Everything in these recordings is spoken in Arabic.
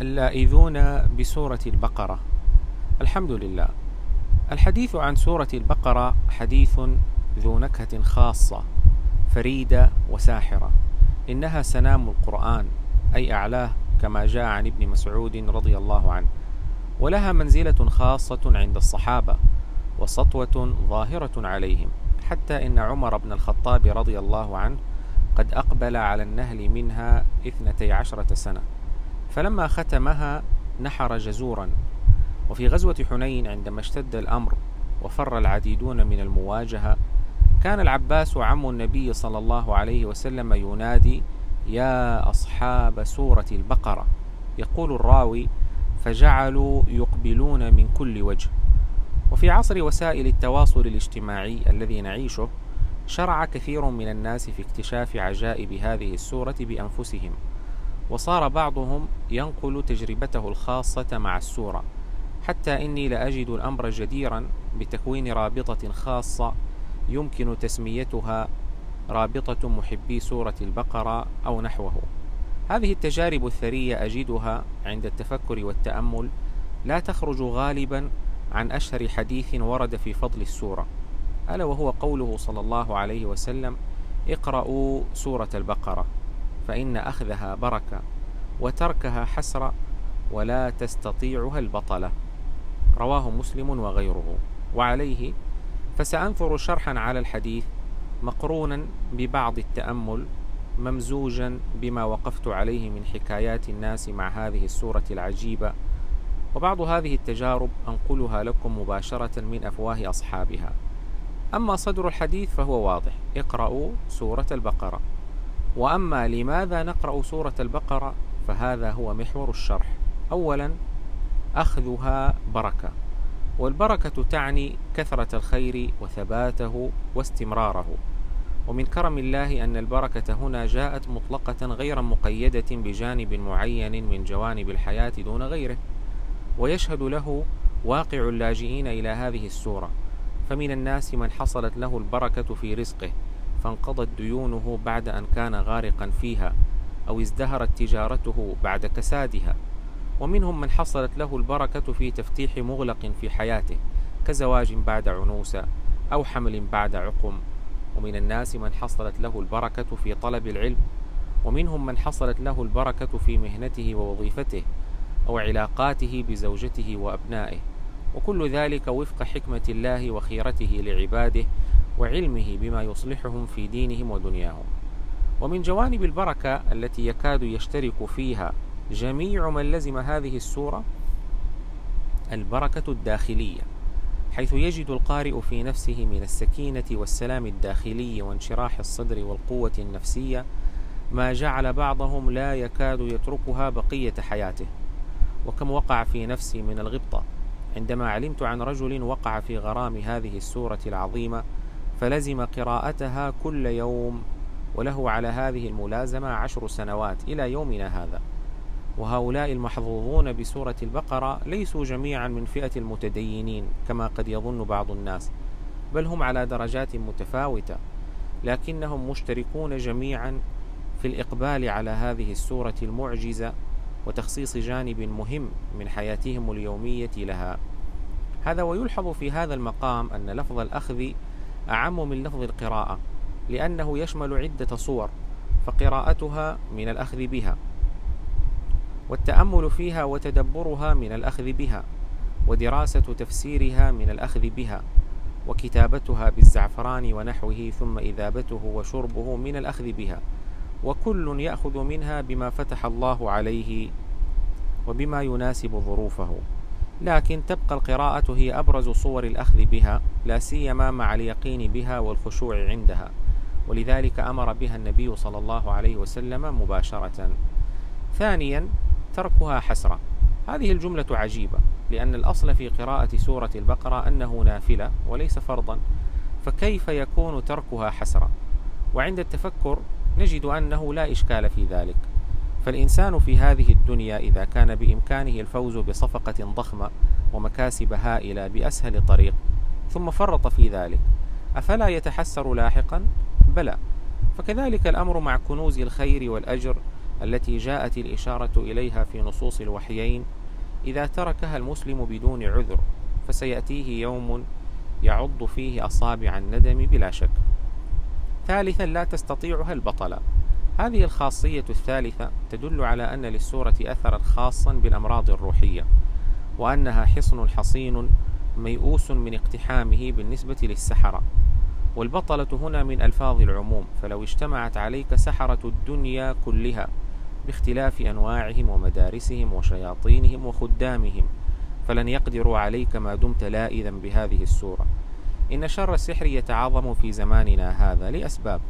اللائذون بسورة البقرة. الحمد لله الحديث عن سورة البقرة حديث ذو نكهة خاصة فريدة وساحرة. إنها سنام القرآن أي أعلاه كما جاء عن ابن مسعود رضي الله عنه. ولها منزلة خاصة عند الصحابة وسطوة ظاهرة عليهم. حتى إن عمر بن الخطاب رضي الله عنه قد أقبل على النهل منها اثنتي عشرة سنة. فلما ختمها نحر جزورا. وفي غزوة حنين عندما اشتد الأمر وفر العديدون من المواجهة كان العباس عم النبي صلى الله عليه وسلم ينادي يا أصحاب سورة البقرة يقول الراوي فجعلوا يقبلون من كل وجه وفي عصر وسائل التواصل الاجتماعي الذي نعيشه شرع كثير من الناس في اكتشاف عجائب هذه السورة بأنفسهم. وصار بعضهم ينقل تجربته الخاصة مع السورة. حتى إني لأجد الأمر جديرا بتكوين رابطة خاصة يمكن تسميتها رابطة محبي سورة البقرة أو نحوه. هذه التجارب الثرية أجدها عند التفكر والتأمل لا تخرج غالبا عن أشهر حديث ورد في فضل السورة. ألا وهو قوله صلى الله عليه وسلم اقرأوا سورة البقرة. فإن أخذها بركة وتركها حسرة ولا تستطيعها البطلة. رواه مسلم وغيره. وعليه فسأنثر شرحا على الحديث مقرونا ببعض التأمل ممزوجا بما وقفت عليه من حكايات الناس مع هذه السورة العجيبة. وبعض هذه التجارب أنقلها لكم مباشرة من أفواه أصحابها. أما صدر الحديث فهو واضح. اقرأوا سورة البقرة. وأما لماذا نقرأ سورة البقرة فهذا هو محور الشرح. أولا أخذها بركة. والبركة تعني كثرة الخير وثباته واستمراره. ومن كرم الله أن البركة هنا جاءت مطلقة غير مقيدة بجانب معين من جوانب الحياة دون غيره. ويشهد له واقع اللاجئين إلى هذه السورة. فمن الناس من حصلت له البركة في رزقه. فانقضت ديونه بعد أن كان غارقا فيها أو ازدهرت تجارته بعد كسادها. ومنهم من حصلت له البركة في تفتيح مغلق في حياته كزواج بعد عنوسة أو حمل بعد عقم. ومن الناس من حصلت له البركة في طلب العلم ومنهم من حصلت له البركة في مهنته ووظيفته أو علاقاته بزوجته وأبنائه. وكل ذلك وفق حكمة الله وخيرته لعباده وعلمه بما يصلحهم في دينهم ودنياهم. ومن جوانب البركة التي يكاد يشترك فيها جميع من لزم هذه السورة البركة الداخلية حيث يجد القارئ في نفسه من السكينة والسلام الداخلي وانشراح الصدر والقوة النفسية ما جعل بعضهم لا يكاد يتركها بقية حياته. وكم وقع في نفسي من الغبطة عندما علمت عن رجل وقع في غرام هذه السورة العظيمة فلزم قراءتها كل يوم وله على هذه الملازمة عشر سنوات إلى يومنا هذا. وهؤلاء المحظوظون بسورة البقرة ليسوا جميعا من فئة المتدينين كما قد يظن بعض الناس بل هم على درجات متفاوتة لكنهم مشتركون جميعا في الإقبال على هذه السورة المعجزة وتخصيص جانب مهم من حياتهم اليومية لها. هذا ويلحظ في هذا المقام أن لفظ الأخذ أعم من لفظ القراءة لأنه يشمل عدة صور فقراءتها من الأخذ بها والتأمل فيها وتدبرها من الأخذ بها ودراسة تفسيرها من الأخذ بها وكتابتها بالزعفران ونحوه ثم إذابته وشربه من الأخذ بها وكل يأخذ منها بما فتح الله عليه وبما يناسب ظروفه. لكن تبقى القراءة هي أبرز صور الأخذ بها لا سيما مع اليقين بها والخشوع عندها. ولذلك أمر بها النبي صلى الله عليه وسلم مباشرة. ثانيا تركها حسرة. هذه الجملة عجيبة لأن الأصل في قراءة سورة البقرة أنه نافلة وليس فرضا. فكيف يكون تركها حسرة؟ وعند التفكر نجد أنه لا إشكال في ذلك. فالإنسان في هذه الدنيا إذا كان بإمكانه الفوز بصفقة ضخمة ومكاسب هائلة بأسهل طريق ثم فرط في ذلك أفلا يتحسر لاحقا؟ بلى فكذلك الأمر مع كنوز الخير والأجر التي جاءت الإشارة إليها في نصوص الوحيين إذا تركها المسلم بدون عذر فسيأتيه يوم يعض فيه أصابع الندم بلا شك ثالثا لا تستطيعها البطلة هذه الخاصية الثالثة تدل على أن للسورة أثرا خاصا بالأمراض الروحية وأنها حصن حصين ميؤوس من اقتحامه بالنسبة للسحرة. والبطلة هنا من ألفاظ العموم فلو اجتمعت عليك سحرة الدنيا كلها باختلاف أنواعهم ومدارسهم وشياطينهم وخدامهم فلن يقدروا عليك ما دمت لائذا بهذه السورة. إن شر السحر يتعاظم في زماننا هذا لأسباب.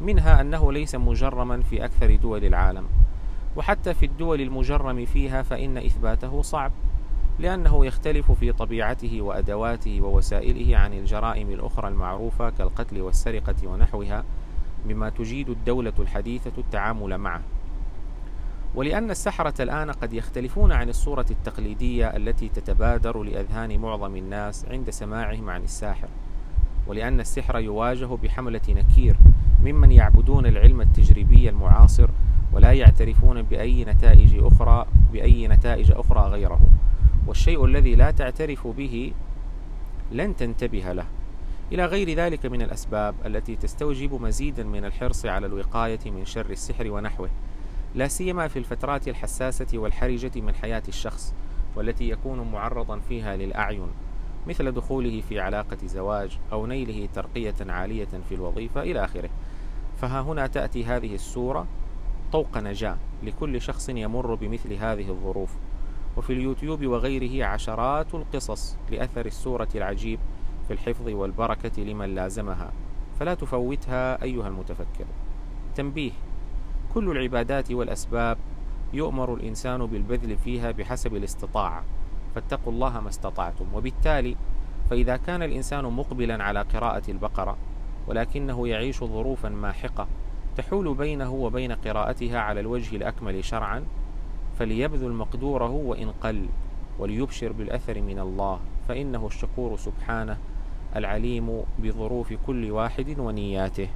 منها أنه ليس مجرما في أكثر دول العالم. وحتى في الدول المجرم فيها فإن إثباته صعب لأنه يختلف في طبيعته وأدواته ووسائله عن الجرائم الأخرى المعروفة كالقتل والسرقة ونحوها مما تجيد الدولة الحديثة التعامل معه. ولأن السحرة الآن قد يختلفون عن الصورة التقليدية التي تتبادر لأذهان معظم الناس عند سماعهم عن الساحر. ولأن السحر يواجه بحملة نكير ممن يعبدون العلم التجريبي المعاصر ولا يعترفون بأي نتائج أخرى بأي نتائج أخرى غيره. والشيء الذي لا تعترف به لن تنتبه له. إلى غير ذلك من الأسباب التي تستوجب مزيدا من الحرص على الوقاية من شر السحر ونحوه. لا سيما في الفترات الحساسة والحرجة من حياة الشخص والتي يكون معرضا فيها للأعين مثل دخوله في علاقة زواج أو نيله ترقية عالية في الوظيفة إلى آخره. فها هنا تأتي هذه السورة طوق نجاة لكل شخص يمر بمثل هذه الظروف. وفي اليوتيوب وغيره عشرات القصص لأثر السورة العجيب في الحفظ والبركة لمن لازمها. فلا تفوتها أيها المتفكر. تنبيه كل العبادات والأسباب يؤمر الإنسان بالبذل فيها بحسب الاستطاعة. فاتقوا الله ما استطعتم. وبالتالي فإذا كان الإنسان مقبلا على قراءة البقرة ولكنه يعيش ظروفا ماحقة تحول بينه وبين قراءتها على الوجه الأكمل شرعا فليبذل مقدوره وإن قل وليبشر بالأثر من الله فإنه الشكور سبحانه العليم بظروف كل واحد ونياته.